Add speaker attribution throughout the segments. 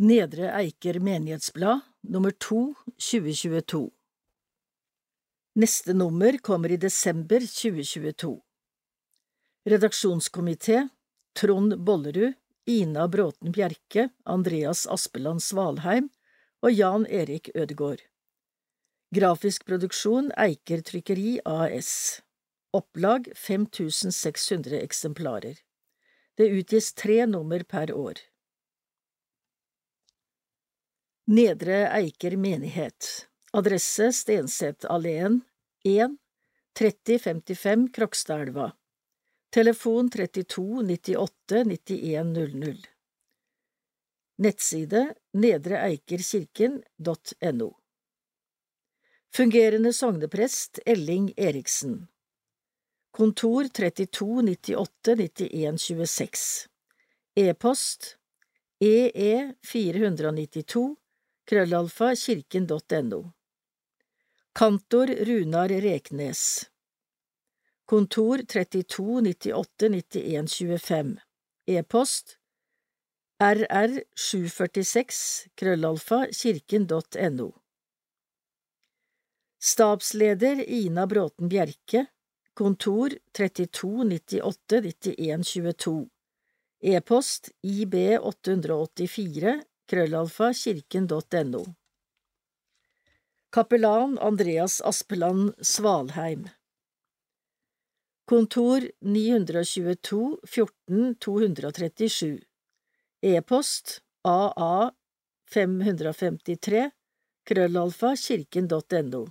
Speaker 1: Nedre Eiker Menighetsblad, nummer 2, 2022 Neste nummer kommer i desember 2022 Redaksjonskomité Trond Bollerud, Ina Bråten Bjerke, Andreas Aspeland Svalheim og Jan Erik Ødegård. Grafisk produksjon Eiker Trykkeri AS. Opplag 5600 eksemplarer. Det utgis tre nummer per år. Nedre Eiker menighet. Adresse Stensetalleen 1 3055 Krokstadelva. Telefon 32 98 91 00 Nettside nedreeikerkirken.no Fungerende sogneprest Elling Eriksen Kontor 32 98 91 26 E-post ee 492 krøllalfa kirken.no Kantor Runar Reknes Kontor 32 98 91 25 E-post rr746 krøllalfa kirken.no Stabsleder Ina Bråten Bjerke Kontor 32 98 91 22 E-post ib884 krøllalfa kirken.no Kapellan Andreas Aspeland Svalheim. Kontor 922 14 237 E-post aa 553 krøllalfa kirken.no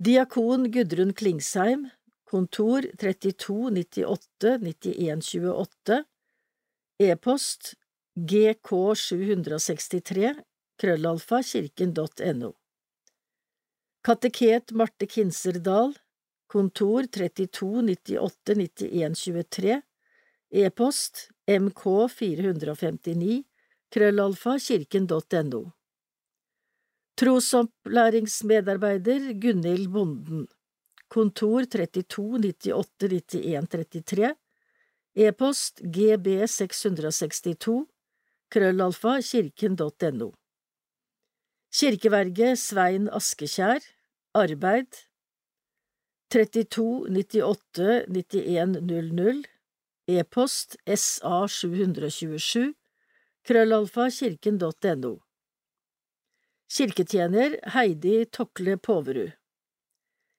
Speaker 1: Diakon Gudrun Klingsheim Kontor 32 98 91 28 E-post gk763 krøllalfa kirken.no Kateket Marte Kinserdal Kontor 32 98 91 23 E-post mk459 krøllalfa kirken.no Trosopplæringsmedarbeider Gunhild Bonden Kontor 32 98 91 33 E-post gb662 krøllalfa kirken.no Kirkeverget Svein Askekjær Arbeid. 32 98 91 00 E-post sa727 krøllalfa kirken.no Kirketjener Heidi Tokle Poverud.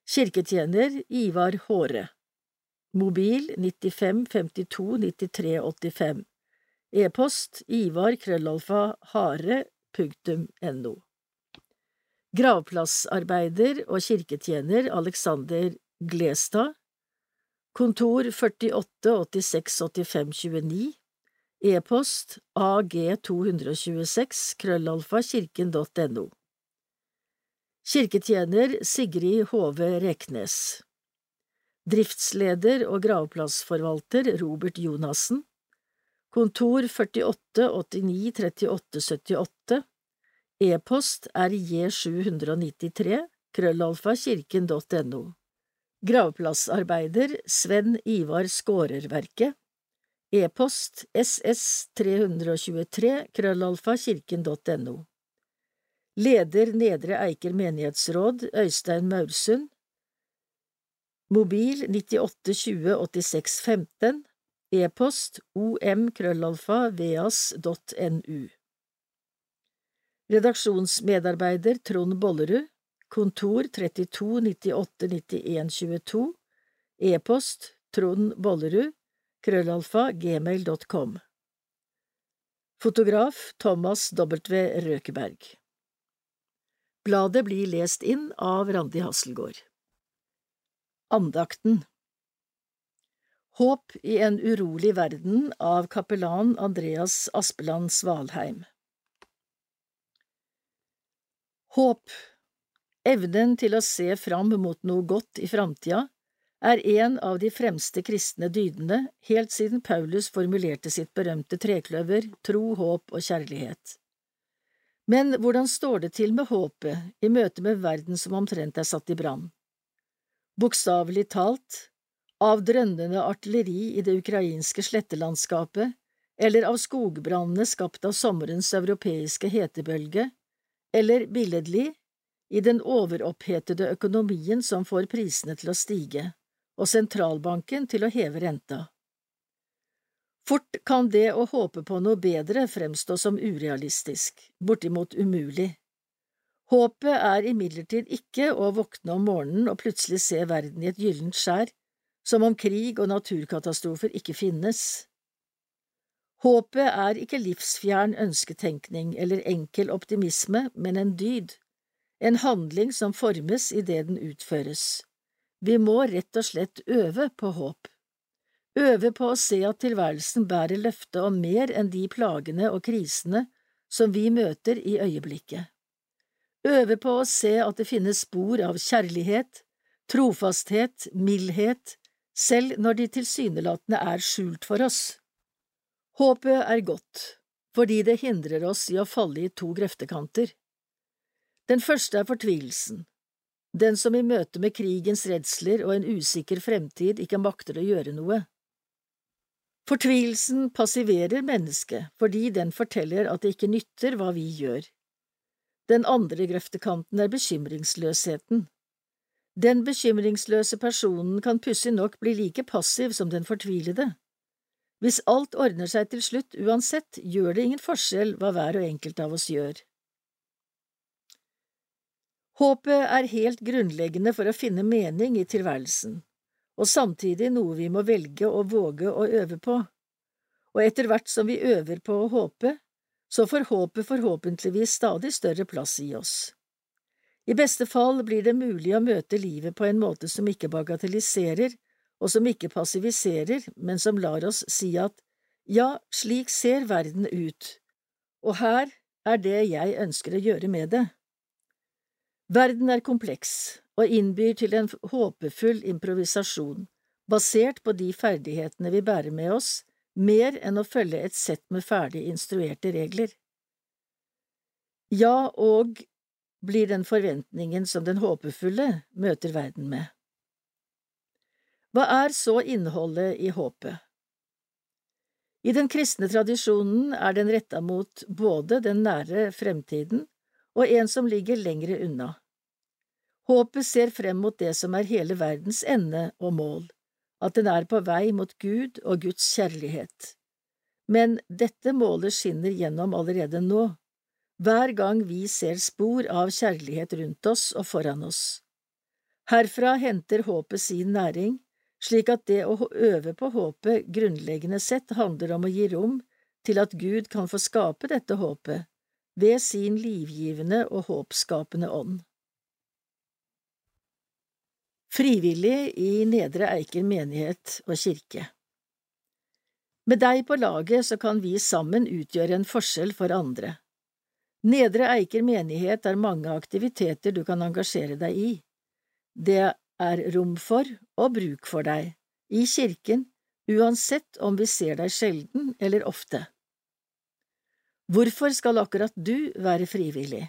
Speaker 1: Kirketjener Ivar Håre Mobil 95 52 93 85 E-post ivar krøllalfa hare punktum no Gravplassarbeider og kirketjener Alexander Glestad. Kontor 48 86 85 29 E-post ag226 krøllalfa kirken.no Kirketjener Sigrid Hove Reknes. Driftsleder og gravplassforvalter Robert Jonassen Kontor 48 89 38 78 E-post rj793 krøllalfa kirken.no Gravplassarbeider Sven Ivar Skårerverket. E-post ss323 krøllalfa kirken.no Leder Nedre Eiker menighetsråd Øystein Maursund. Mobil 98 20 86 15 E-post omkrøllalfa.veas.nu veas.nu Redaksjonsmedarbeider Trond Bollerud. Kontor 32 98 91 22 E-post Trond Bollerud krøllalfa gmail.com Fotograf Thomas W. Røkeberg. Bladet blir lest inn av Randi Hasselgaard. Andakten Håp i en urolig verden av kapellan Andreas Aspeland Svalheim Håp, evnen til å se fram mot noe godt i framtida, er en av de fremste kristne dydene helt siden Paulus formulerte sitt berømte trekløver tro, håp og kjærlighet. Men hvordan står det til med håpet i møte med verden som omtrent er satt i brann? Bokstavelig talt, av drønnende artilleri i det ukrainske slettelandskapet eller av skogbrannene skapt av sommerens europeiske hetebølge, eller billedlig, i den overopphetede økonomien som får prisene til å stige, og sentralbanken til å heve renta. Fort kan det å håpe på noe bedre fremstå som urealistisk, bortimot umulig. Håpet er imidlertid ikke å våkne om morgenen og plutselig se verden i et gyllent skjær, som om krig og naturkatastrofer ikke finnes. Håpet er ikke livsfjern ønsketenkning eller enkel optimisme, men en dyd, en handling som formes idet den utføres. Vi må rett og slett øve på håp øve på å se at tilværelsen bærer løfte om mer enn de plagene og krisene som vi møter i øyeblikket. Øve på å se at det finnes spor av kjærlighet, trofasthet, mildhet, selv når de tilsynelatende er skjult for oss. Håpet er godt, fordi det hindrer oss i å falle i to grøftekanter. Den første er fortvilelsen, den som i møte med krigens redsler og en usikker fremtid ikke makter å gjøre noe. Fortvilelsen passiverer mennesket fordi den forteller at det ikke nytter hva vi gjør. Den andre grøftekanten er bekymringsløsheten. Den bekymringsløse personen kan pussig nok bli like passiv som den fortvilede. Hvis alt ordner seg til slutt uansett, gjør det ingen forskjell hva hver og enkelt av oss gjør. Håpet er helt grunnleggende for å finne mening i tilværelsen og samtidig noe vi må velge og våge å øve på. Og etter hvert som vi øver på å håpe, så får håpet forhåpentligvis stadig større plass i oss. I beste fall blir det mulig å møte livet på en måte som ikke bagatelliserer, og som ikke passiviserer, men som lar oss si at ja, slik ser verden ut, og her er det jeg ønsker å gjøre med det. Verden er kompleks, og innbyr til en håpefull improvisasjon, basert på de ferdighetene vi bærer med oss, mer enn å følge et sett med ferdig instruerte regler. Ja, og blir den forventningen som den håpefulle møter verden med. Hva er så innholdet i håpet? I den kristne tradisjonen er den retta mot både den nære fremtiden og en som ligger lengre unna. Håpet ser frem mot det som er hele verdens ende og mål, at den er på vei mot Gud og Guds kjærlighet. Men dette målet skinner gjennom allerede nå, hver gang vi ser spor av kjærlighet rundt oss og foran oss. Herfra henter håpet sin næring, slik at det å øve på håpet grunnleggende sett handler om å gi rom til at Gud kan få skape dette håpet ved sin livgivende og håpskapende ånd. Frivillig i Nedre Eiker menighet og kirke. Med deg på laget så kan vi sammen utgjøre en forskjell for andre. Nedre Eiker menighet er mange aktiviteter du kan engasjere deg i. Det er rom for og bruk for deg, i kirken, uansett om vi ser deg sjelden eller ofte. Hvorfor skal akkurat du være frivillig?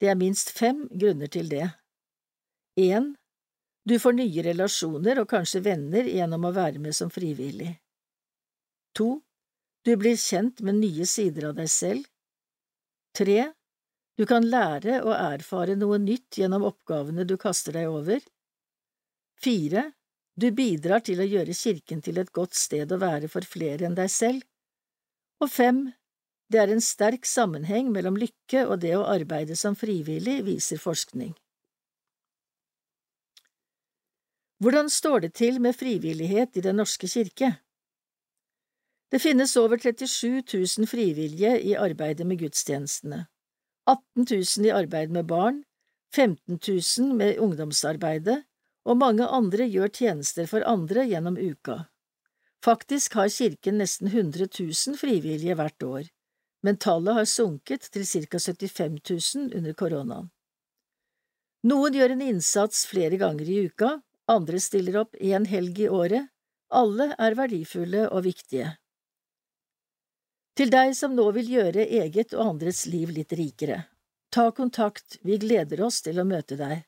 Speaker 1: Det er minst fem grunner til det. En, du får nye relasjoner og kanskje venner gjennom å være med som frivillig. To. Du blir kjent med nye sider av deg selv. Tre. Du kan lære og erfare noe nytt gjennom oppgavene du kaster deg over. Fire. Du bidrar til å gjøre kirken til et godt sted å være for flere enn deg selv. Og fem. Det er en sterk sammenheng mellom lykke og det å arbeide som frivillig, viser forskning. Hvordan står det til med frivillighet i Den norske kirke? Det finnes over 37 000 frivillige i arbeidet med gudstjenestene, 18 000 i arbeid med barn, 15 000 med ungdomsarbeidet, og mange andre gjør tjenester for andre gjennom uka. Faktisk har kirken nesten 100 000 frivillige hvert år, men tallet har sunket til ca 75 000 under koronaen. Noen gjør en innsats flere ganger i uka, andre stiller opp én helg i året, alle er verdifulle og viktige. Til deg som nå vil gjøre eget og andres liv litt rikere, ta kontakt, vi gleder oss til å møte deg.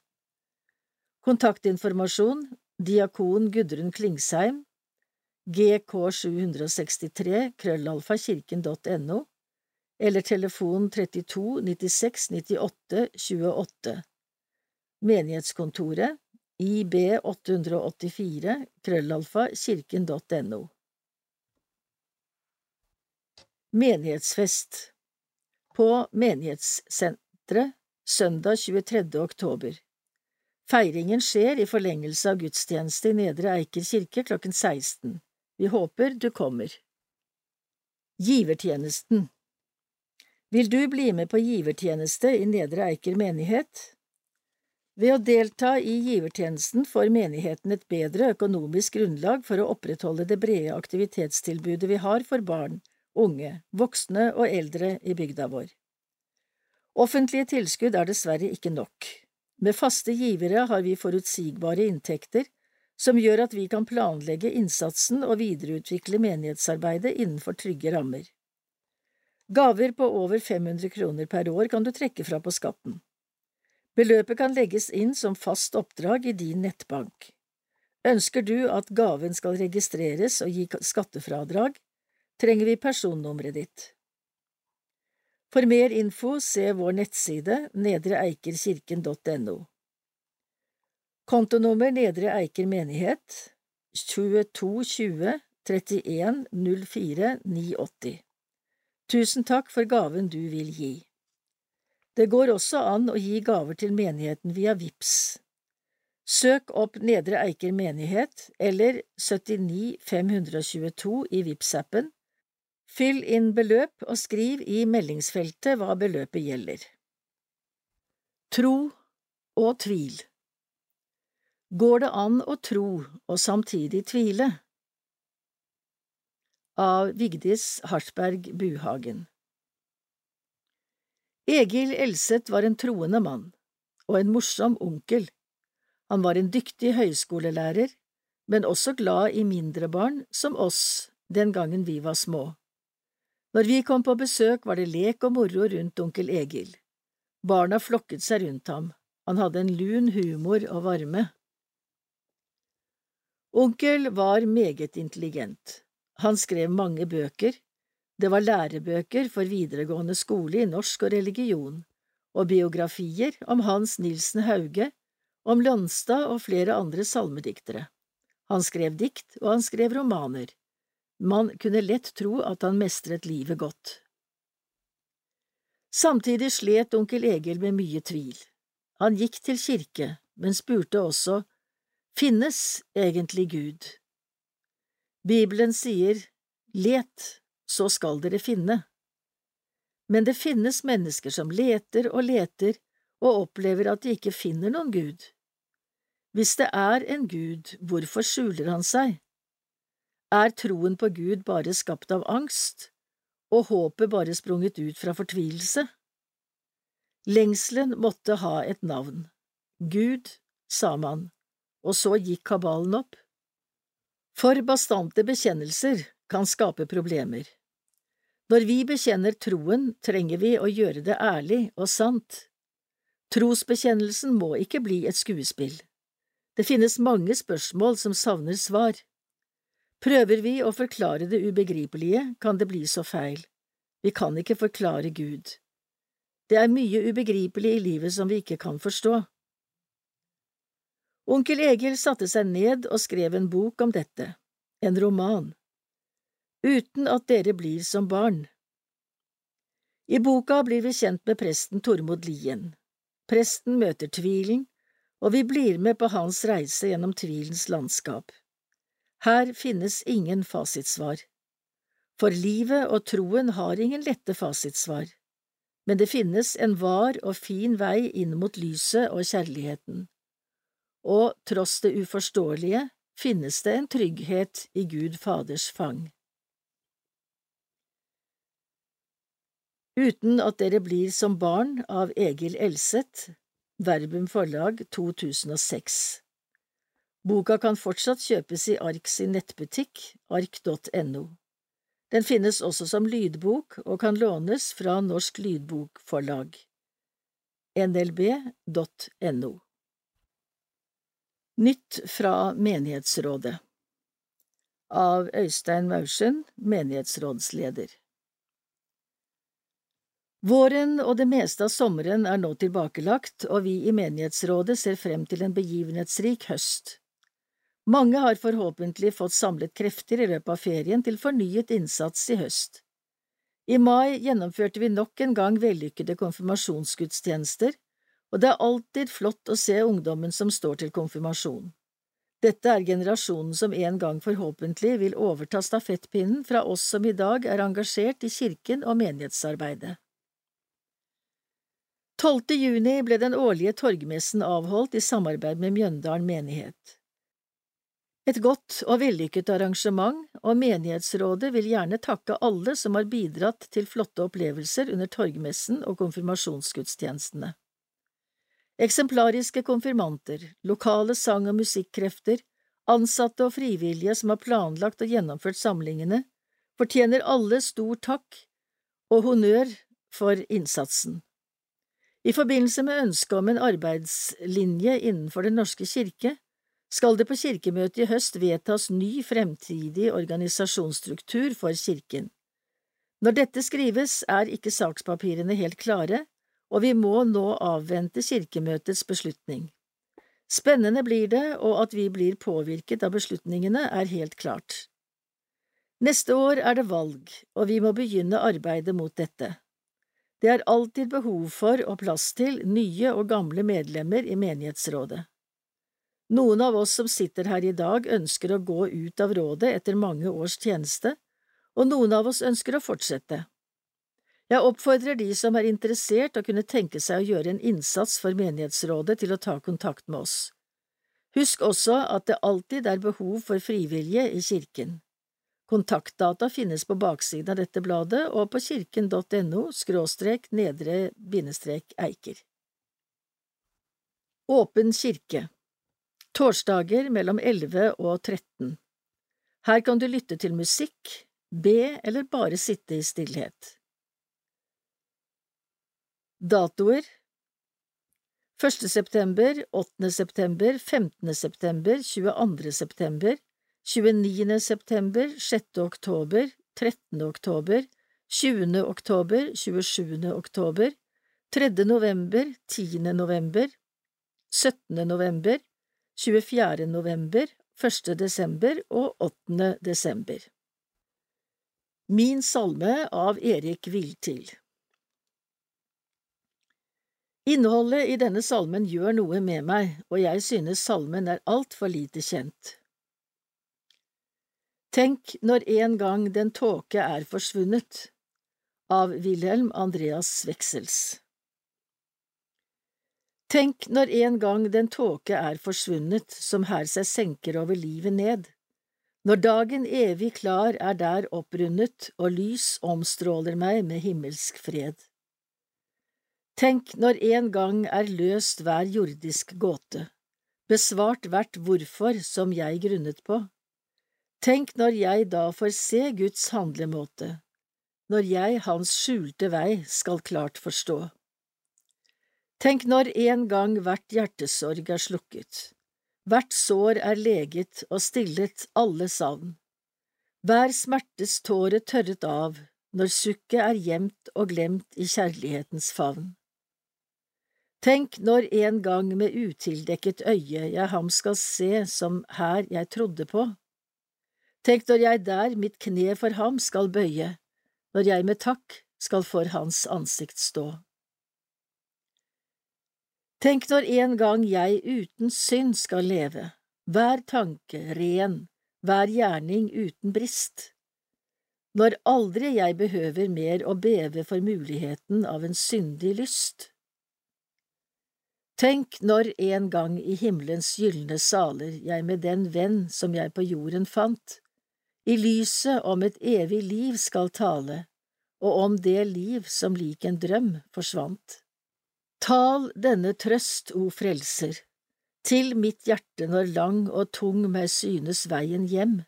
Speaker 1: Kontaktinformasjon Diakon Gudrun Klingsheim gk763 krøllalfa eller telefon 32 96 98 28. Menighetskontoret ib884 krøllalfa. Menighetsfest På Menighetssenteret søndag 23. oktober. Feiringen skjer i forlengelse av gudstjeneste i Nedre Eiker kirke klokken 16. Vi håper du kommer. Givertjenesten Vil du bli med på givertjeneste i Nedre Eiker menighet? Ved å delta i givertjenesten får menigheten et bedre økonomisk grunnlag for å opprettholde det brede aktivitetstilbudet vi har for barn, unge, voksne og eldre i bygda vår. Offentlige tilskudd er dessverre ikke nok. Med faste givere har vi forutsigbare inntekter som gjør at vi kan planlegge innsatsen og videreutvikle menighetsarbeidet innenfor trygge rammer. Gaver på over 500 kroner per år kan du trekke fra på skatten. Beløpet kan legges inn som fast oppdrag i din nettbank. Ønsker du at gaven skal registreres og gi skattefradrag, trenger vi personnummeret ditt. For mer info se vår nettside nedreeikerkirken.no. Kontonummer Nedre Eiker menighet 2220 31 04 980 Tusen takk for gaven du vil gi. Det går også an å gi gaver til menigheten via VIPS. Søk opp Nedre Eiker menighet eller 79522 i VIPS-appen. Fyll inn beløp og skriv i meldingsfeltet hva beløpet gjelder. Tro og tvil Går det an å tro og samtidig tvile? Av Vigdis Hartberg Buhagen Egil Elseth var en troende mann, og en morsom onkel. Han var en dyktig høyskolelærer, men også glad i mindre barn som oss den gangen vi var små. Når vi kom på besøk, var det lek og moro rundt onkel Egil. Barna flokket seg rundt ham, han hadde en lun humor og varme. Onkel var meget intelligent. Han skrev mange bøker. Det var lærebøker for videregående skole i norsk og religion, og biografier om Hans Nilsen Hauge, om Lønstad og flere andre salmediktere. Han skrev dikt, og han skrev romaner. Man kunne lett tro at han mestret livet godt. Samtidig slet onkel Egil med mye tvil. Han gikk til kirke, men spurte også Finnes egentlig Gud? Bibelen sier Let, så skal dere finne. Men det finnes mennesker som leter og leter og opplever at de ikke finner noen Gud. Hvis det er en Gud, hvorfor skjuler han seg? Er troen på Gud bare skapt av angst, og håpet bare sprunget ut fra fortvilelse? Lengselen måtte ha et navn. Gud, sa man og så gikk kabalen opp. For bastante bekjennelser kan skape problemer. Når vi bekjenner troen, trenger vi å gjøre det ærlig og sant. Trosbekjennelsen må ikke bli et skuespill. Det finnes mange spørsmål som savner svar. Prøver vi å forklare det ubegripelige, kan det bli så feil. Vi kan ikke forklare Gud. Det er mye ubegripelig i livet som vi ikke kan forstå. Onkel Egil satte seg ned og skrev en bok om dette, en roman, Uten at dere blir som barn. I boka blir vi kjent med presten Tormod Lien. Presten møter tvilen, og vi blir med på hans reise gjennom tvilens landskap. Her finnes ingen fasitsvar. For livet og troen har ingen lette fasitsvar, men det finnes en var og fin vei inn mot lyset og kjærligheten og tross det uforståelige finnes det en trygghet i Gud Faders fang. Uten at dere blir som barn av Egil Elseth, Verbum forlag 2006. Boka kan fortsatt kjøpes i Ark sin nettbutikk, ark.no. Den finnes også som lydbok og kan lånes fra Norsk Lydbokforlag. nlb.no. Nytt fra menighetsrådet av Øystein Maursen, menighetsrådsleder. Våren og det meste av sommeren er nå tilbakelagt, og vi i menighetsrådet ser frem til en begivenhetsrik høst. Mange har forhåpentlig fått samlet krefter i løpet av ferien til fornyet innsats i høst. I mai gjennomførte vi nok en gang vellykkede konfirmasjonsgudstjenester, og det er alltid flott å se ungdommen som står til konfirmasjon. Dette er generasjonen som en gang forhåpentlig vil overta stafettpinnen fra oss som i dag er engasjert i kirken og menighetsarbeidet. 12. juni ble den årlige torgmessen avholdt i samarbeid med Mjøndalen menighet. Et godt og vellykket arrangement, og menighetsrådet vil gjerne takke alle som har bidratt til flotte opplevelser under torgmessen og konfirmasjonsgudstjenestene. Eksemplariske konfirmanter, lokale sang- og musikkrefter, ansatte og frivillige som har planlagt og gjennomført samlingene, fortjener alle stor takk og honnør for innsatsen. I forbindelse med ønsket om en arbeidslinje innenfor Den norske kirke skal det på kirkemøtet i høst vedtas ny fremtidig organisasjonsstruktur for kirken. Når dette skrives, er ikke sakspapirene helt klare, og vi må nå avvente kirkemøtets beslutning. Spennende blir det, og at vi blir påvirket av beslutningene, er helt klart. Neste år er det valg, og vi må begynne arbeidet mot dette. Det er alltid behov for og plass til nye og gamle medlemmer i menighetsrådet. Noen av oss som sitter her i dag, ønsker å gå ut av rådet etter mange års tjeneste, og noen av oss ønsker å fortsette. Jeg oppfordrer de som er interessert og kunne tenke seg å gjøre en innsats for menighetsrådet til å ta kontakt med oss. Husk også at det alltid er behov for frivillige i kirken. Kontaktdata finnes på baksiden av dette bladet og på kirken.no skråstrek nedre bindestrek Eiker. Åpen kirke Torsdager mellom 11 og 13 Her kan du lytte til musikk, be eller bare sitte i stillhet. Datoer 1. september, 8. september, 15. september, 22. september, 29. september, 6. oktober, 13. oktober, 20. oktober, 27. oktober, 3. november, 10. november, 17. november, 24. november, 1. desember og 8. desember. Min salme av Erik Viltil Innholdet i denne salmen gjør noe med meg, og jeg synes salmen er altfor lite kjent. Tenk når en gang den tåke er forsvunnet av Wilhelm Andreas Weksels Tenk når en gang den tåke er forsvunnet som her seg senker over livet ned, når dagen evig klar er der opprundet og lys omstråler meg med himmelsk fred. Tenk når en gang er løst hver jordisk gåte, besvart hvert hvorfor som jeg grunnet på Tenk når jeg da får se Guds handlemåte, når jeg Hans skjulte vei skal klart forstå. Tenk når en gang hvert hjertesorg er slukket, hvert sår er leget og stillet alle savn, hver smertes tåre tørret av når sukket er gjemt og glemt i kjærlighetens favn. Tenk når en gang med utildekket øye jeg ham skal se som her jeg trodde på, Tenk når jeg der mitt kne for ham skal bøye, når jeg med takk skal for hans ansikt stå. Tenk når en gang jeg uten synd skal leve, hver tanke ren, hver gjerning uten brist. Når aldri jeg behøver mer å beve for muligheten av en syndig lyst. Tenk når en gang i himmelens gylne saler jeg med den venn som jeg på jorden fant, i lyset om et evig liv skal tale, og om det liv som lik en drøm forsvant. Tal denne trøst, o Frelser, til mitt hjerte når lang og tung meg synes veien hjem.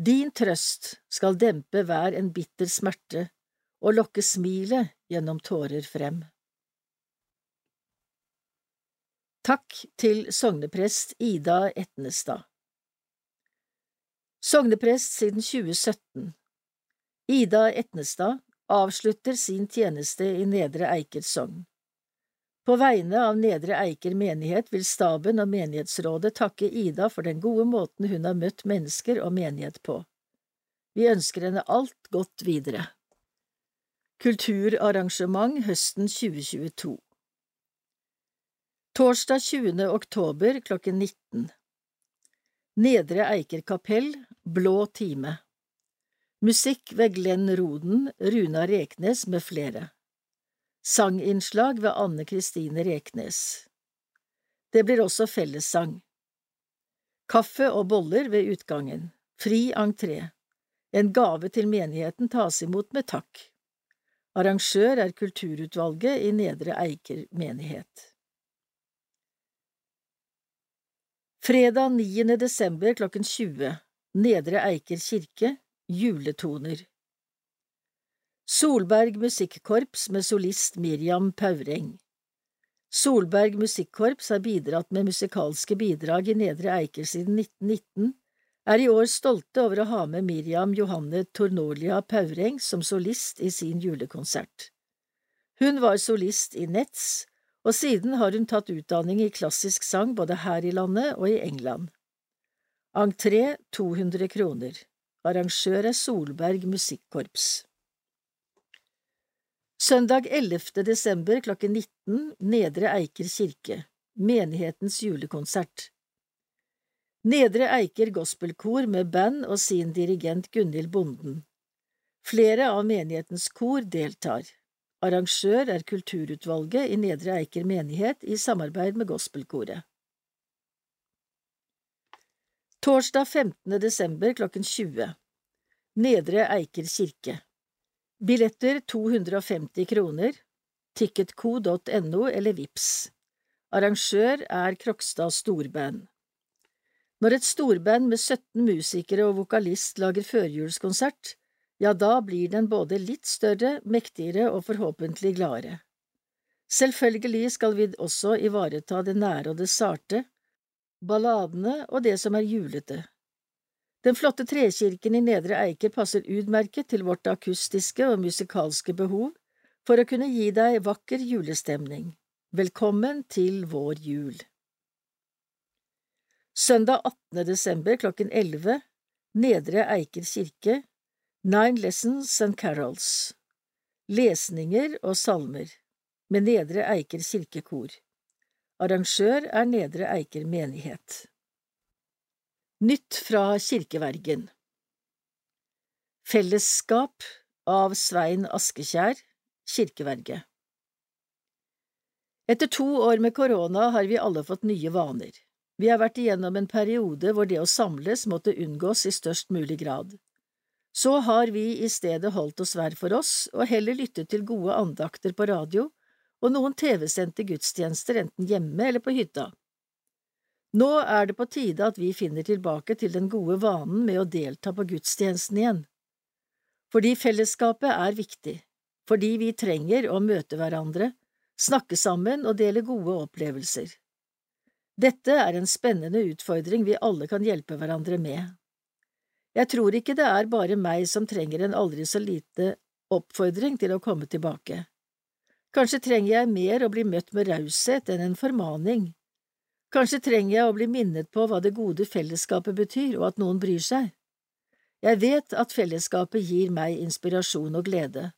Speaker 1: Din trøst skal dempe hver en bitter smerte og lokke smilet gjennom tårer frem. Takk til sogneprest Ida Etnestad. Sogneprest siden 2017 Ida Etnestad avslutter sin tjeneste i Nedre Eiker sogn. På vegne av Nedre Eiker menighet vil staben og menighetsrådet takke Ida for den gode måten hun har møtt mennesker og menighet på. Vi ønsker henne alt godt videre. Kulturarrangement høsten 2022 Torsdag 20. oktober klokken 19 Nedre Eiker kapell, Blå time Musikk ved Glenn Roden, Runa Reknes med flere Sanginnslag ved Anne Kristine Reknes. Det blir også fellessang. Kaffe og boller ved utgangen. Fri entré. En gave til menigheten tas imot med takk. Arrangør er kulturutvalget i Nedre Eiker menighet. Fredag 9. desember klokken 20 Nedre Eiker kirke. Juletoner Solberg Musikkorps med solist Miriam Paureng Solberg Musikkorps har bidratt med musikalske bidrag i Nedre Eiker siden 1919, er i år stolte over å ha med Miriam Johanne Tornolia Paureng som solist i sin julekonsert. Hun var solist i Nets og siden har hun tatt utdanning i klassisk sang både her i landet og i England. Entré 200 kroner. Arrangør er Solberg Musikkorps. Søndag 11. desember klokken 19 Nedre Eiker kirke Menighetens julekonsert Nedre Eiker gospelkor med band og sin dirigent Gunhild Bonden. Flere av menighetens kor deltar. Arrangør er kulturutvalget i Nedre Eiker menighet i samarbeid med gospelkoret. Torsdag 15. desember klokken 20 Nedre Eiker kirke Billetter 250 kroner ticketco.no eller VIPS Arrangør er Krokstad Storband Når et storband med 17 musikere og vokalist lager førjulskonsert, ja, da blir den både litt større, mektigere og forhåpentlig gladere. Selvfølgelig skal vi også ivareta det nære og det sarte, balladene og det som er julete. Den flotte trekirken i Nedre Eiker passer utmerket til vårt akustiske og musikalske behov for å kunne gi deg vakker julestemning. Velkommen til vår jul. Søndag 18. desember klokken 11 Nedre Eiker kirke Nine Lessons and Carols Lesninger og salmer med Nedre Eiker kirkekor Arrangør er Nedre Eiker menighet Nytt fra kirkevergen Fellesskap av Svein Askekjær, kirkeverget Etter to år med korona har vi alle fått nye vaner. Vi har vært igjennom en periode hvor det å samles måtte unngås i størst mulig grad. Så har vi i stedet holdt oss hver for oss og heller lyttet til gode andakter på radio og noen TV-sendte gudstjenester enten hjemme eller på hytta. Nå er det på tide at vi finner tilbake til den gode vanen med å delta på gudstjenesten igjen. Fordi fellesskapet er viktig, fordi vi trenger å møte hverandre, snakke sammen og dele gode opplevelser. Dette er en spennende utfordring vi alle kan hjelpe hverandre med. Jeg tror ikke det er bare meg som trenger en aldri så lite oppfordring til å komme tilbake. Kanskje trenger jeg mer å bli møtt med raushet enn en formaning. Kanskje trenger jeg å bli minnet på hva det gode fellesskapet betyr, og at noen bryr seg. Jeg vet at fellesskapet gir meg inspirasjon og glede,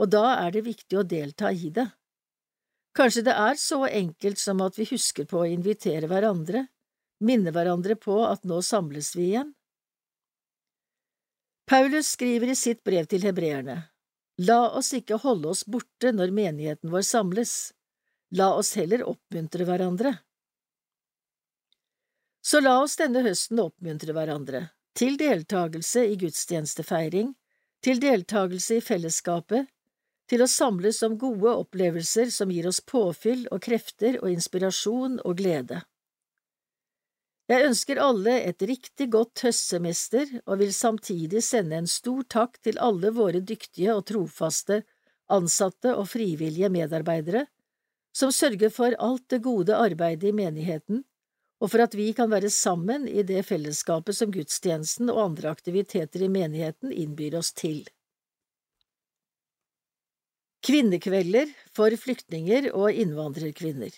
Speaker 1: og da er det viktig å delta i det. Kanskje det er så enkelt som at vi husker på å invitere hverandre, minne hverandre på at nå samles vi igjen. Paulus skriver i sitt brev til hebreerne, La oss ikke holde oss borte når menigheten vår samles, la oss heller oppmuntre hverandre. Så la oss denne høsten oppmuntre hverandre, til deltakelse i gudstjenestefeiring, til deltakelse i fellesskapet, til å samles om gode opplevelser som gir oss påfyll og krefter og inspirasjon og glede. Jeg ønsker alle et riktig godt høstsemester og vil samtidig sende en stor takk til alle våre dyktige og trofaste ansatte og frivillige medarbeidere som sørger for alt det gode arbeidet i menigheten og for at vi kan være sammen i det fellesskapet som gudstjenesten og andre aktiviteter i menigheten innbyr oss til. Kvinnekvelder for flyktninger og innvandrerkvinner.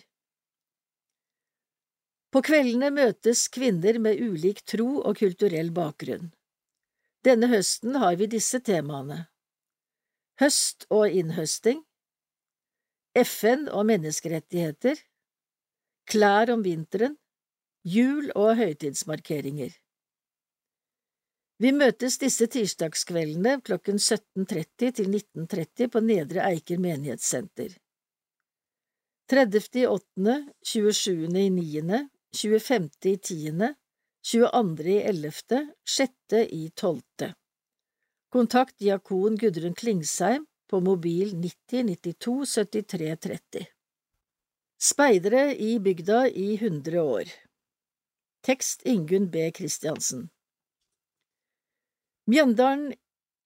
Speaker 1: På kveldene møtes kvinner med ulik tro og kulturell bakgrunn. Denne høsten har vi disse temaene. Høst og innhøsting. FN og menneskerettigheter. Klær om vinteren Jul og høytidsmarkeringer Vi møtes disse tirsdagskveldene klokken 17.30 til 19.30 på Nedre Eiker menighetssenter. 30. i 8., 27. i 9., 25. i 10., 22. i 11., 6. i 12. Kontakt diakon Gudrun Klingsheim på mobil 90 92 73 30. Speidere i bygda i 100 år Tekst Ingunn B. Christiansen Mjøndalen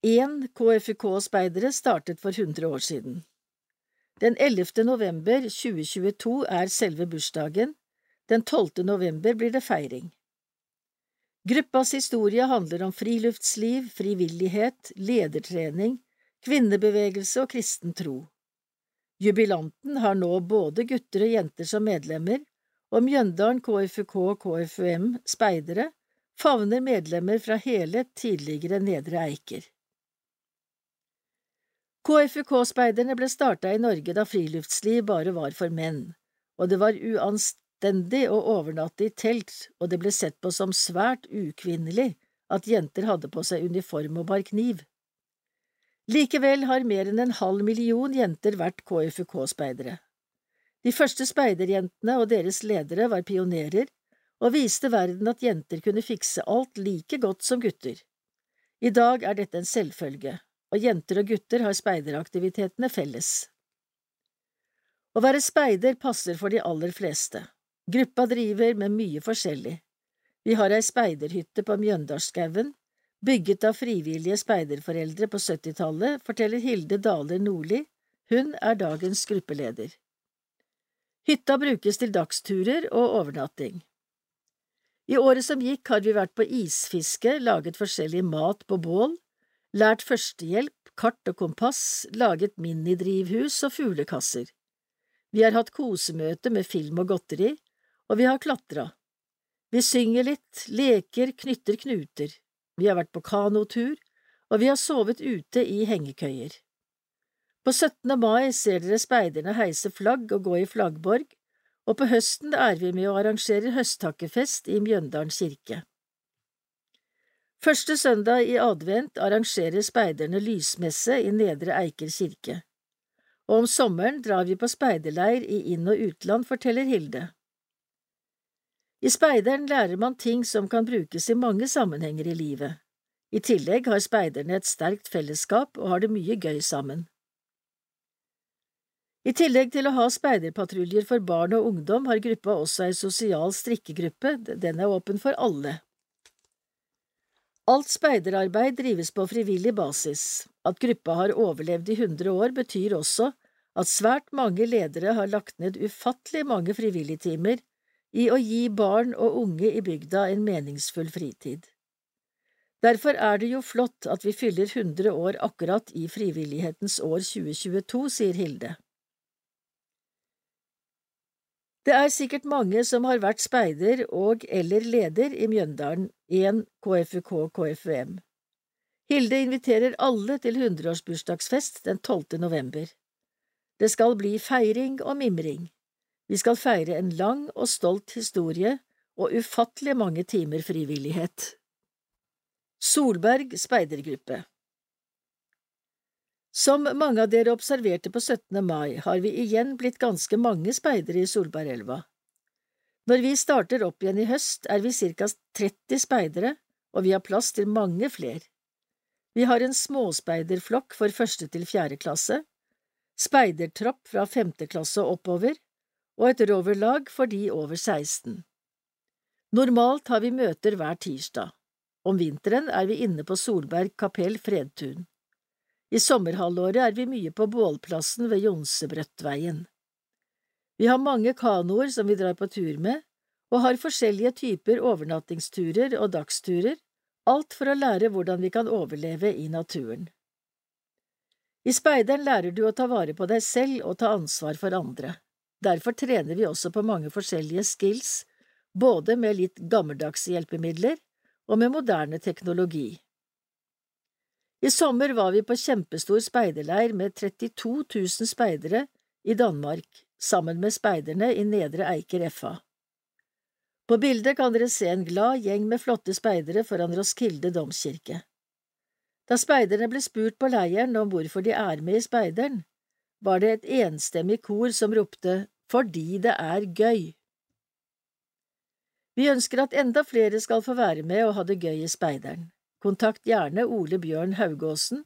Speaker 1: 1 KFUK-speidere startet for 100 år siden. Den 11. november 2022 er selve bursdagen, den 12. november blir det feiring. Gruppas historie handler om friluftsliv, frivillighet, ledertrening, kvinnebevegelse og kristen tro. Jubilanten har nå både gutter og jenter som medlemmer, og Mjøndalen KFUK og KFUM speidere favner medlemmer fra hele tidligere Nedre Eiker. KFUK-speiderne ble starta i Norge da friluftsliv bare var for menn, og det var uanstendig anstendig å overnatte i telt, og det ble sett på som svært ukvinnelig at jenter hadde på seg uniform og bar kniv. Likevel har mer enn en halv million jenter vært KFUK-speidere. De første speiderjentene og deres ledere var pionerer og viste verden at jenter kunne fikse alt like godt som gutter. I dag er dette en selvfølge, og jenter og gutter har speideraktivitetene felles. Å være speider passer for de aller fleste. Gruppa driver med mye forskjellig. Vi har ei speiderhytte på Mjøndalsskauen, bygget av frivillige speiderforeldre på 70-tallet, forteller Hilde Daler Nordli, hun er dagens gruppeleder. Hytta brukes til dagsturer og overnatting. I året som gikk har vi vært på isfiske, laget forskjellig mat på bål, lært førstehjelp, kart og kompass, laget minidrivhus og fuglekasser. Vi har hatt kosemøte med film og godteri, og vi har klatra. Vi synger litt, leker, knytter knuter, vi har vært på kanotur, og vi har sovet ute i hengekøyer. På 17. mai ser dere speiderne heise flagg og gå i flaggborg, og på høsten er vi med og arrangerer høsttakkefest i Mjøndalen kirke. Første søndag i advent arrangerer speiderne lysmesse i Nedre Eiker kirke, og om sommeren drar vi på speiderleir i inn- og utland, forteller Hilde. I speideren lærer man ting som kan brukes i mange sammenhenger i livet. I tillegg har speiderne et sterkt fellesskap og har det mye gøy sammen. I tillegg til å ha speiderpatruljer for barn og ungdom har gruppa også ei sosial strikkegruppe, den er åpen for alle. Alt speiderarbeid drives på frivillig basis. At gruppa har overlevd i hundre år, betyr også at svært mange ledere har lagt ned ufattelig mange frivilligtimer i å gi barn og unge i bygda en meningsfull fritid. Derfor er det jo flott at vi fyller 100 år akkurat i frivillighetens år 2022, sier Hilde. Det er sikkert mange som har vært speider og eller leder i Mjøndalen 1 KFUK KFUM. Hilde inviterer alle til hundreårsbursdagsfest den 12. november. Det skal bli feiring og mimring. Vi skal feire en lang og stolt historie og ufattelig mange timer frivillighet. Solberg speidergruppe Som mange av dere observerte på 17. mai, har vi igjen blitt ganske mange speidere i Solbergelva. Når vi starter opp igjen i høst, er vi ca 30 speidere, og vi har plass til mange fler. Vi har en småspeiderflokk for første til fjerde klasse, speidertropp fra femte klasse og oppover, og et roverlag for de over 16. Normalt har vi møter hver tirsdag. Om vinteren er vi inne på Solberg kapell Fredtun. I sommerhalvåret er vi mye på bålplassen ved Jonsebrøttveien. Vi har mange kanoer som vi drar på tur med, og har forskjellige typer overnattingsturer og dagsturer, alt for å lære hvordan vi kan overleve i naturen. I speideren lærer du å ta vare på deg selv og ta ansvar for andre. Derfor trener vi også på mange forskjellige skills, både med litt gammeldagse hjelpemidler og med moderne teknologi. I sommer var vi på kjempestor speiderleir med 32 000 speidere i Danmark, sammen med speiderne i Nedre Eiker FA. På bildet kan dere se en glad gjeng med flotte speidere foran Roskilde domkirke. Da speiderne ble spurt på leiren om hvorfor de er med i speideren, var det et enstemmig kor som ropte fordi det er gøy. Vi ønsker at enda flere skal få være med og ha det gøy i speideren. Kontakt gjerne Ole Bjørn Haugåsen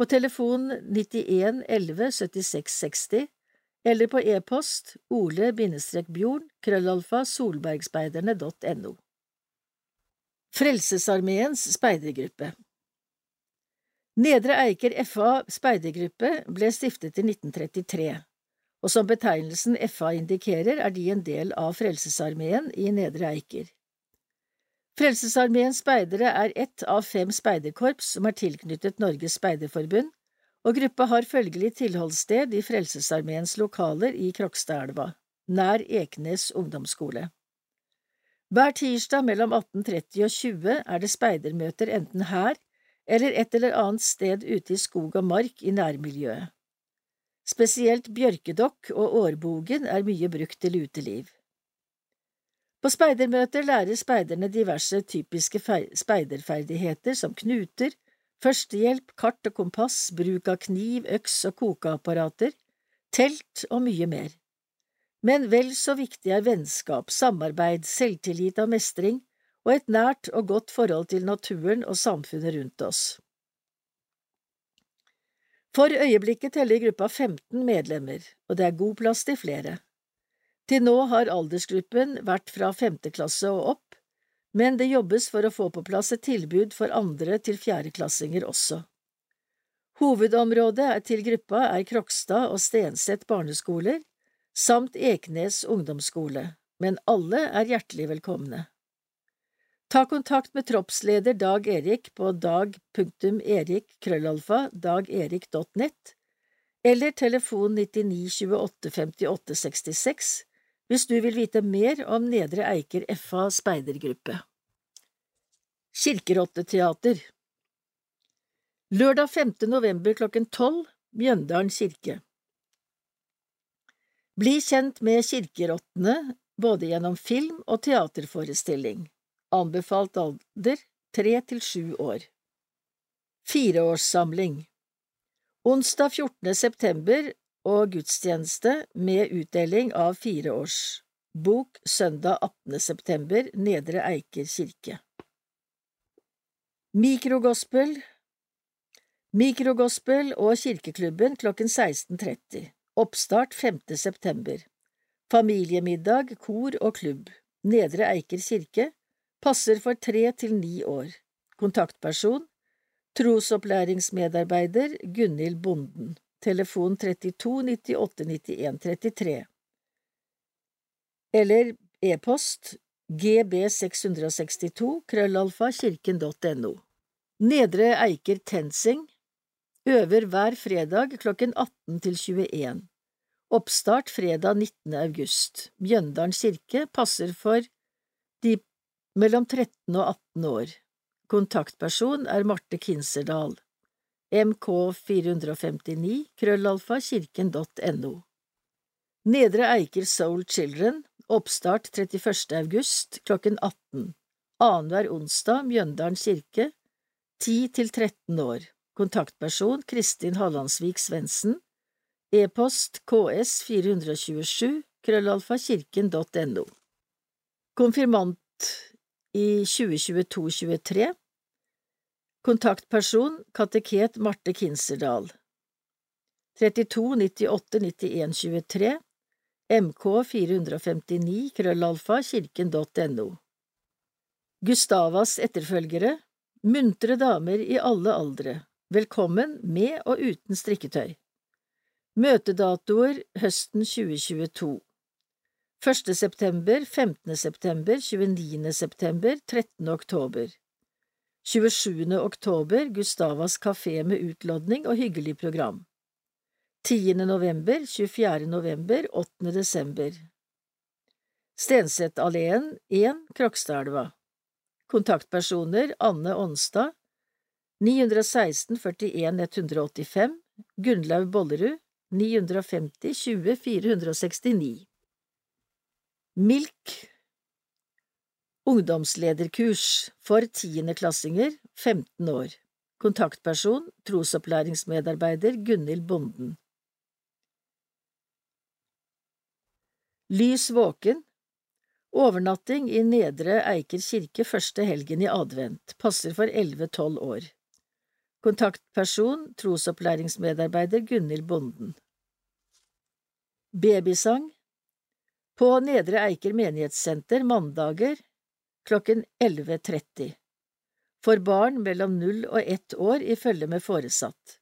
Speaker 1: på telefon 91 11 76 60 eller på e-post ole-bjorn krøllalfa solbergspeiderne.no. Frelsesarmeens speidergruppe Nedre Eiker FA speidergruppe ble stiftet i 1933 og som betegnelsen FA indikerer, er de en del av Frelsesarmeen i Nedre Eiker. Frelsesarmeens speidere er ett av fem speiderkorps som er tilknyttet Norges speiderforbund, og gruppa har følgelig tilholdssted i Frelsesarmeens lokaler i Krokstadelva, nær Ekenes ungdomsskole. Hver tirsdag mellom 18.30 og 20 er det speidermøter enten her eller et eller annet sted ute i skog og mark i nærmiljøet. Spesielt bjørkedokk og årbogen er mye brukt til uteliv. På speidermøter lærer speiderne diverse typiske speiderferdigheter som knuter, førstehjelp, kart og kompass, bruk av kniv, øks og kokeapparater, telt og mye mer. Men vel så viktig er vennskap, samarbeid, selvtillit og mestring, og et nært og godt forhold til naturen og samfunnet rundt oss. For øyeblikket teller gruppa 15 medlemmer, og det er god plass til flere. Til nå har aldersgruppen vært fra femte klasse og opp, men det jobbes for å få på plass et tilbud for andre til fjerdeklassinger også. Hovedområdet til gruppa er Krokstad og Stenset barneskoler, samt Eknes ungdomsskole, men alle er hjertelig velkomne. Ta kontakt med troppsleder Dag Erik på dag.erik.krøllalfa.dagerik.nett eller telefon 99 28 58 66 hvis du vil vite mer om Nedre Eiker FA speidergruppe. Kirkerotteteater Lørdag 5. november klokken tolv Mjøndalen kirke Bli kjent med kirkerottene både gjennom film og teaterforestilling. Anbefalt alder tre til sju år. Fireårssamling Onsdag 14. september og gudstjeneste med utdeling av fireårsbok søndag 18. september, Nedre Eiker kirke. Mikrogospel Mikrogospel og Kirkeklubben klokken 16.30. Oppstart 5. september. Familiemiddag, kor og klubb. Nedre Eiker kirke, Passer for tre til ni år. Kontaktperson Trosopplæringsmedarbeider Gunhild Bonden. Telefon 32 98 91 33. Eller e-post gb662 krøllalfa kirken.no. Nedre Eiker TenSing øver hver fredag klokken 18 til 21. Oppstart fredag 19. august. Mjøndalen kirke passer for de mellom 13 og 18 år. Kontaktperson er Marte Kinserdal. Mk459 krøllalfa kirken.no. Nedre Eiker Soul Children, oppstart 31. august klokken 18. Annenhver onsdag, Mjøndalen kirke, 10 til 13 år. Kontaktperson Kristin Hallandsvik Svendsen. E-post ks 427 krøllalfa kirken.no. Konfirmant i 2022–23 Kontaktperson Kateket Marte Kinserdal 32 98 91 23 MK 459 krøllalfa kirken.no Gustavas etterfølgere Muntre damer i alle aldre Velkommen med og uten strikketøy Møtedatoer høsten 2022 1. september, 15. september, 29. september, 13. oktober. 27. oktober Gustavas kafé med utlodning og hyggelig program. 10. november, 24. november, 8. desember. Stensetalleen 1, Krokstadelva. Kontaktpersoner Anne Onstad 916 41 185 Gunnlaug Bollerud 950 20 469 Milk Ungdomslederkurs for tiendeklassinger 15 år. Kontaktperson Trosopplæringsmedarbeider Gunhild Bonden. Lys våken. Overnatting i Nedre Eiker kirke første helgen i advent, passer for elleve–tolv år. Kontaktperson trosopplæringsmedarbeider Gunhild Bonden. Babysang. På Nedre Eiker menighetssenter mandager klokken 11.30 For barn mellom null og ett år i følge med foresatt.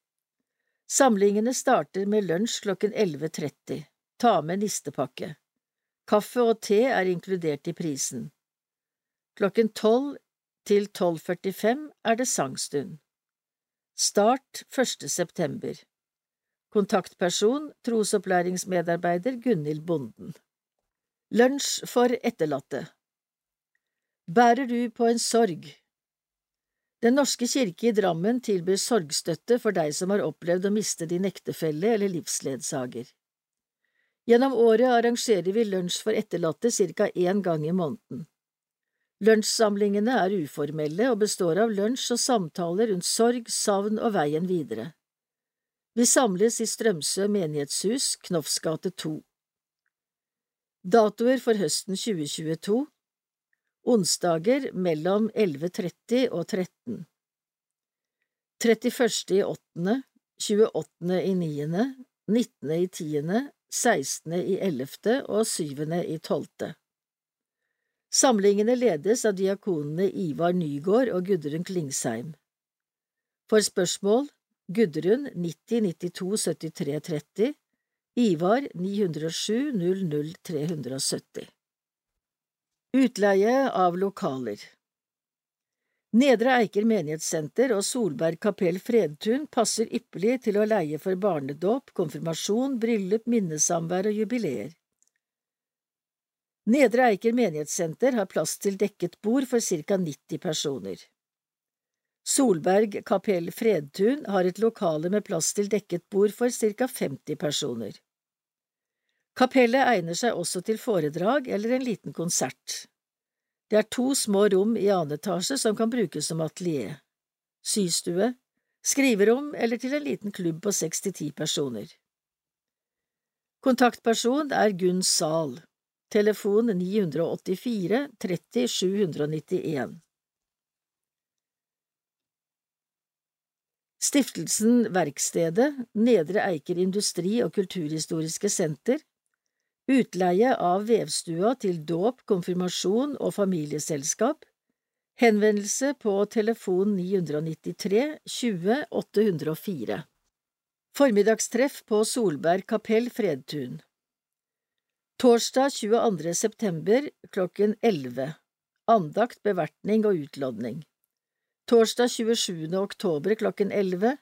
Speaker 1: Samlingene starter med lunsj klokken 11.30. Ta med nistepakke. Kaffe og te er inkludert i prisen. Klokken tolv til 12.45 er det sangstund. Start 1. september. Kontaktperson trosopplæringsmedarbeider Gunhild Bonden. Lunsj for etterlatte Bærer du på en sorg? Den norske kirke i Drammen tilbyr sorgstøtte for deg som har opplevd å miste din ektefelle eller livsledsager. Gjennom året arrangerer vi lunsj for etterlatte ca. én gang i måneden. Lunsjsamlingene er uformelle og består av lunsj og samtaler rundt sorg, savn og veien videre. Vi samles i Strømsø menighetshus, Knofs gate 2. Datoer for høsten 2022 Onsdager mellom 11.30 og 13. 31. i åttende, 28. i niende, 19. i tiende, 16. i 11. og 7. i 12. Samlingene ledes av diakonene Ivar Nygård og Gudrun Klingsheim. For spørsmål Gudrun 90 92 73 30 Ivar 907 00 370 Utleie av lokaler Nedre Eiker menighetssenter og Solberg kapell Fredtun passer ypperlig til å leie for barnedåp, konfirmasjon, bryllup, minnesamvær og jubileer. Nedre Eiker menighetssenter har plass til dekket bord for ca 90 personer. Solberg kapell Fredtun har et lokale med plass til dekket bord for ca 50 personer. Kapellet egner seg også til foredrag eller en liten konsert. Det er to små rom i annen etasje som kan brukes som atelier, systue, skriverom eller til en liten klubb på seks til ti personer. Kontaktperson er Gunn Zahl, telefon 984 30 791. Stiftelsen Verkstedet, Nedre Eiker industri- og kulturhistoriske senter, utleie av vevstua til dåp, konfirmasjon og familieselskap, henvendelse på telefon 993 20 804. Formiddagstreff på Solberg kapell Fredtun Torsdag 22. september klokken 11 Andakt, bevertning og utlodning Torsdag 27. oktober klokken 11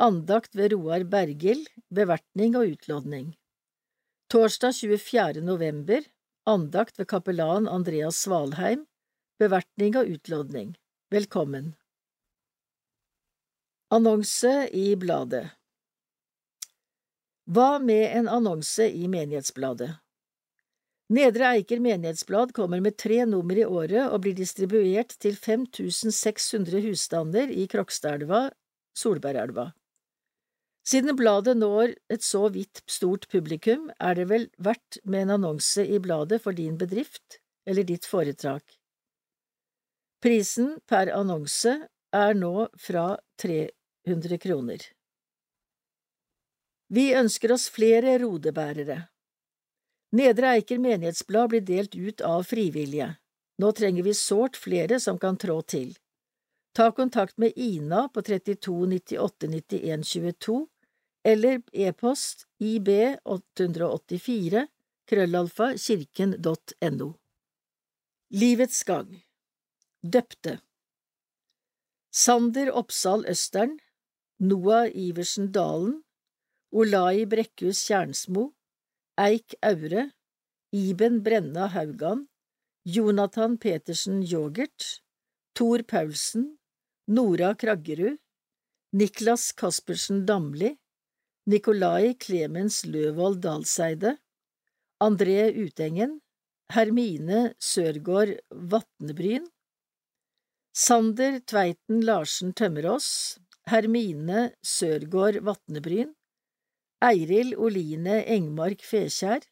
Speaker 1: Andakt ved Roar Bergild, bevertning og utlodning Torsdag 24. november Andakt ved kapellan Andreas Svalheim Bevertning og utlodning Velkommen Annonse i bladet Hva med en annonse i Menighetsbladet? Nedre Eiker menighetsblad kommer med tre nummer i året og blir distribuert til 5600 husstander i Krokstadelva, Solbergelva. Siden bladet når et så vidt stort publikum, er det vel verdt med en annonse i bladet for din bedrift eller ditt foretak. Prisen per annonse er nå fra 300 kroner. Vi ønsker oss flere rodebærere. Nedre Eiker menighetsblad blir delt ut av frivillige. Nå trenger vi sårt flere som kan trå til. Ta kontakt med Ina på 32 98 91 22 eller e-post ib884 krøllalfa kirken.no. Livets gang Døpte Sander Oppsal Østern Noah Iversen Dalen Olai Brekkhus Kjernsmo Eik Aure Iben Brenna Haugan Jonathan Petersen Yoghurt Tor Paulsen Nora Kraggerud Niklas Kaspersen Damli Nikolai Klemens Løvold Dalseide André Utengen Hermine Sørgaard Vatnebryn Sander Tveiten Larsen Tømmerås Hermine Sørgaard Vatnebryn Eiril Oline Engmark Fekjær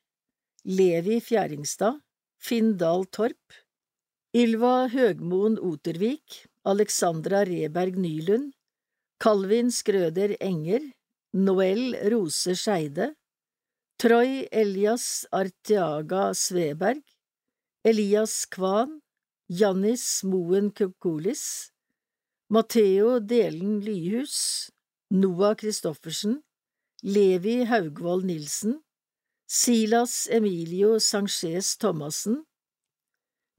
Speaker 1: Levi Fjæringstad Finn Dahl Torp Ylva Høgmoen Otervik Alexandra Reberg Nylund Calvin Skrøder Enger Noel Rose Skeide Troy Elias Artiaga Sveberg Elias Kvan Jannis Moen Kukulis, Matheo Delen Lyhus Noah Christoffersen Levi Haugvold Nilsen Silas Emilio Sanchez Thomassen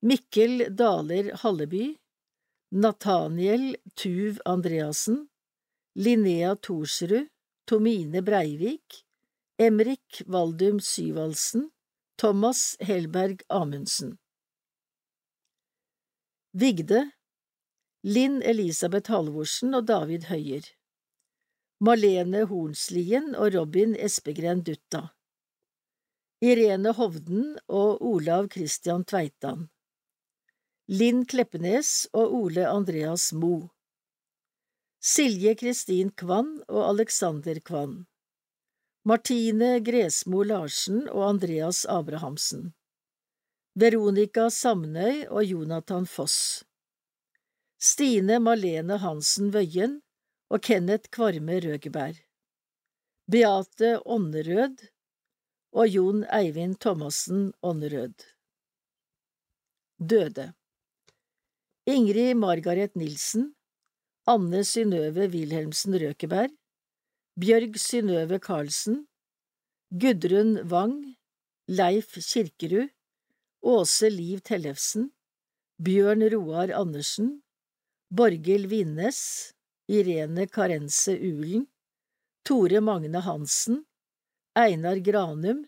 Speaker 1: Mikkel Daler Halleby Nathaniel Tuv Andreassen Linnea Thorsrud Tomine Breivik Emrik Valdum Syvaldsen Thomas Helberg Amundsen. Vigde Linn Elisabeth Halvorsen og David Høyer Malene Hornslien og Robin Espegren Dutta. Irene Hovden og Olav Christian Tveitan. Linn Kleppenes og Ole Andreas Moe Silje Kristin Kvann og Alexander Kvann. Martine Gresmo Larsen og Andreas Abrahamsen. Veronica Samnøy og Jonathan Foss. Stine Malene Hansen Wøien og Kenneth Kvarme Røgeberg. Beate Ånnerød og Jon Eivind Thomassen Ånnerød. Døde. Ingrid Margaret Nilsen Anne Synnøve Wilhelmsen Røkeberg Bjørg Synnøve Karlsen Gudrun Wang Leif Kirkerud Åse Liv Tellefsen Bjørn Roar Andersen Borghild Vinnes Irene Karense Ulen Tore Magne Hansen Einar Granum,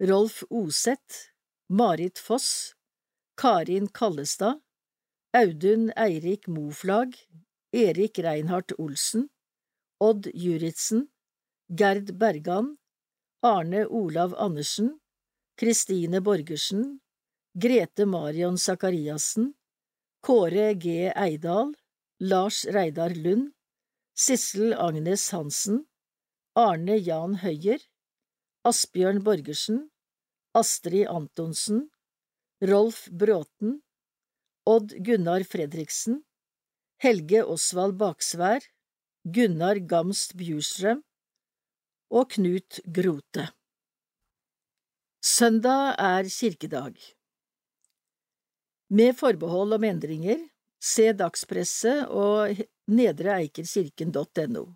Speaker 1: Rolf Oseth, Marit Foss, Karin Kallestad, Audun Eirik Moflag, Erik Reinhardt Olsen, Odd Juritzen, Gerd Bergan, Arne Olav Andersen, Kristine Borgersen, Grete Marion Sakariassen, Kåre G. Eidal, Lars Reidar Lund, Sissel Agnes Hansen, Arne Jan Høyer, Asbjørn Borgersen, Astrid Antonsen, Rolf Bråten, Odd Gunnar Fredriksen, Helge Osvald Baksvær, Gunnar Gamst Bjurstrøm og Knut Grote. Søndag er kirkedag. Med forbehold om endringer, se dagspresset og nedreeikerkirken.no.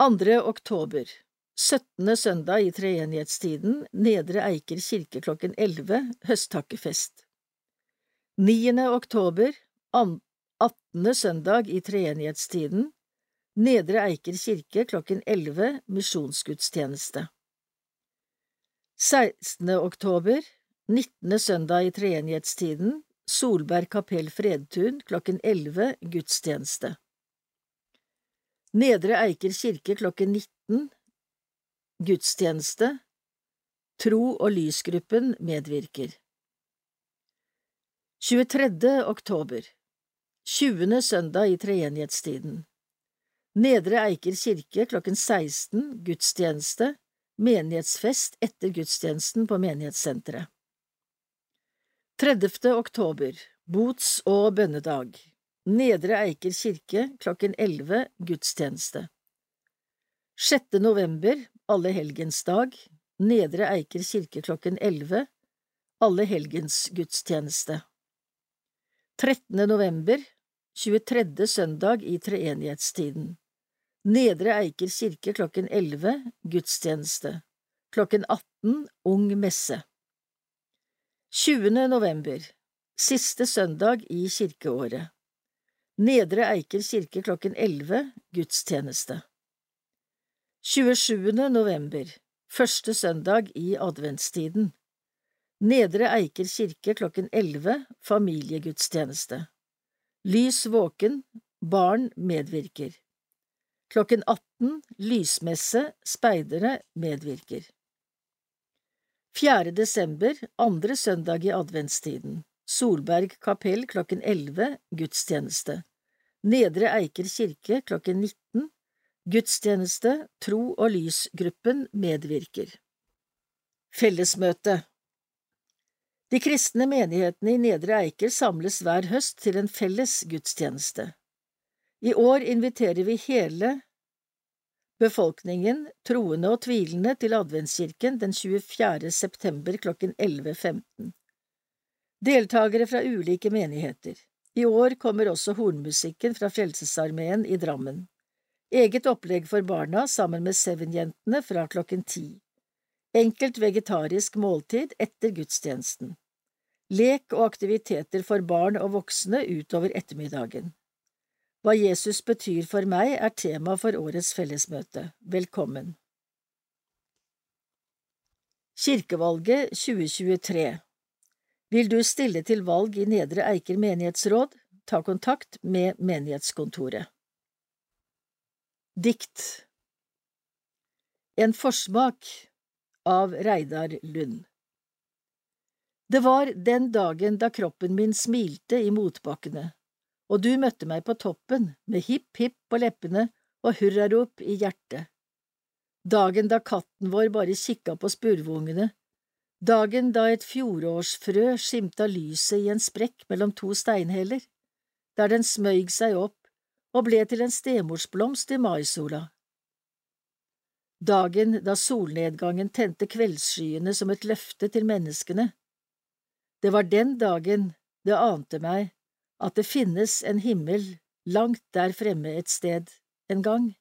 Speaker 1: 2. oktober 17. søndag i treenighetstiden Nedre Eiker kirke klokken 11 høsttakkefest 9. oktober 18. søndag i treenighetstiden Nedre Eiker kirke klokken 11 misjonsgudstjeneste 16. oktober 19. søndag i treenighetstiden Solberg kapell Fredtun klokken 11 gudstjeneste Nedre Eiker kirke klokken 19 Gudstjeneste Tro og lysgruppen medvirker 23. oktober 20. søndag i treenighetstiden Nedre Eiker kirke klokken 16 Gudstjeneste Menighetsfest etter gudstjenesten på menighetssenteret 30. oktober Bots- og bønnedag Nedre Eiker kirke klokken 11 gudstjeneste 6. november Allehelgensdag Nedre Eiker kirke klokken 11 Allehelgensgudstjeneste 13. november 23. søndag i treenighetstiden Nedre Eiker kirke klokken 11 gudstjeneste klokken 18 ung messe. 20. november Siste søndag i kirkeåret Nedre Eiker kirke klokken 11 gudstjeneste 27. november Første søndag i adventstiden Nedre Eiker kirke klokken 11 familiegudstjeneste. Lys våken Barn medvirker. Klokken 18 lysmesse Speidere medvirker. 4. desember, andre søndag i adventstiden. Solberg kapell klokken 11 gudstjeneste. Nedre Eiker kirke klokken 19 Gudstjeneste Tro og lysgruppen medvirker. Fellesmøte De kristne menighetene i Nedre Eiker samles hver høst til en felles gudstjeneste. I år inviterer vi hele befolkningen, troende og tvilende, til adventskirken den 24. september klokken 11.15. Deltakere fra ulike menigheter. I år kommer også hornmusikken fra Frelsesarmeen i Drammen. Eget opplegg for barna sammen med Seven-jentene fra klokken ti. Enkelt vegetarisk måltid etter gudstjenesten. Lek og aktiviteter for barn og voksne utover ettermiddagen. Hva Jesus betyr for meg, er tema for årets fellesmøte. Velkommen. Kirkevalget 2023 Vil du stille til valg i Nedre Eiker menighetsråd, ta kontakt med menighetskontoret. Dikt En forsmak av Reidar Lund Det var den dagen da kroppen min smilte i motbakkene og du møtte meg på toppen med hipp hipp på leppene og hurrarop i hjertet. Dagen da katten vår bare kikka på spurvungene, dagen da et fjorårsfrø skimta lyset i en sprekk mellom to steinheller, der den smøyg seg opp og ble til en stemorsblomst i maisola. Dagen da solnedgangen tente kveldsskyene som et løfte til menneskene. Det var den dagen det ante meg at det finnes en himmel langt der fremme et sted en gang.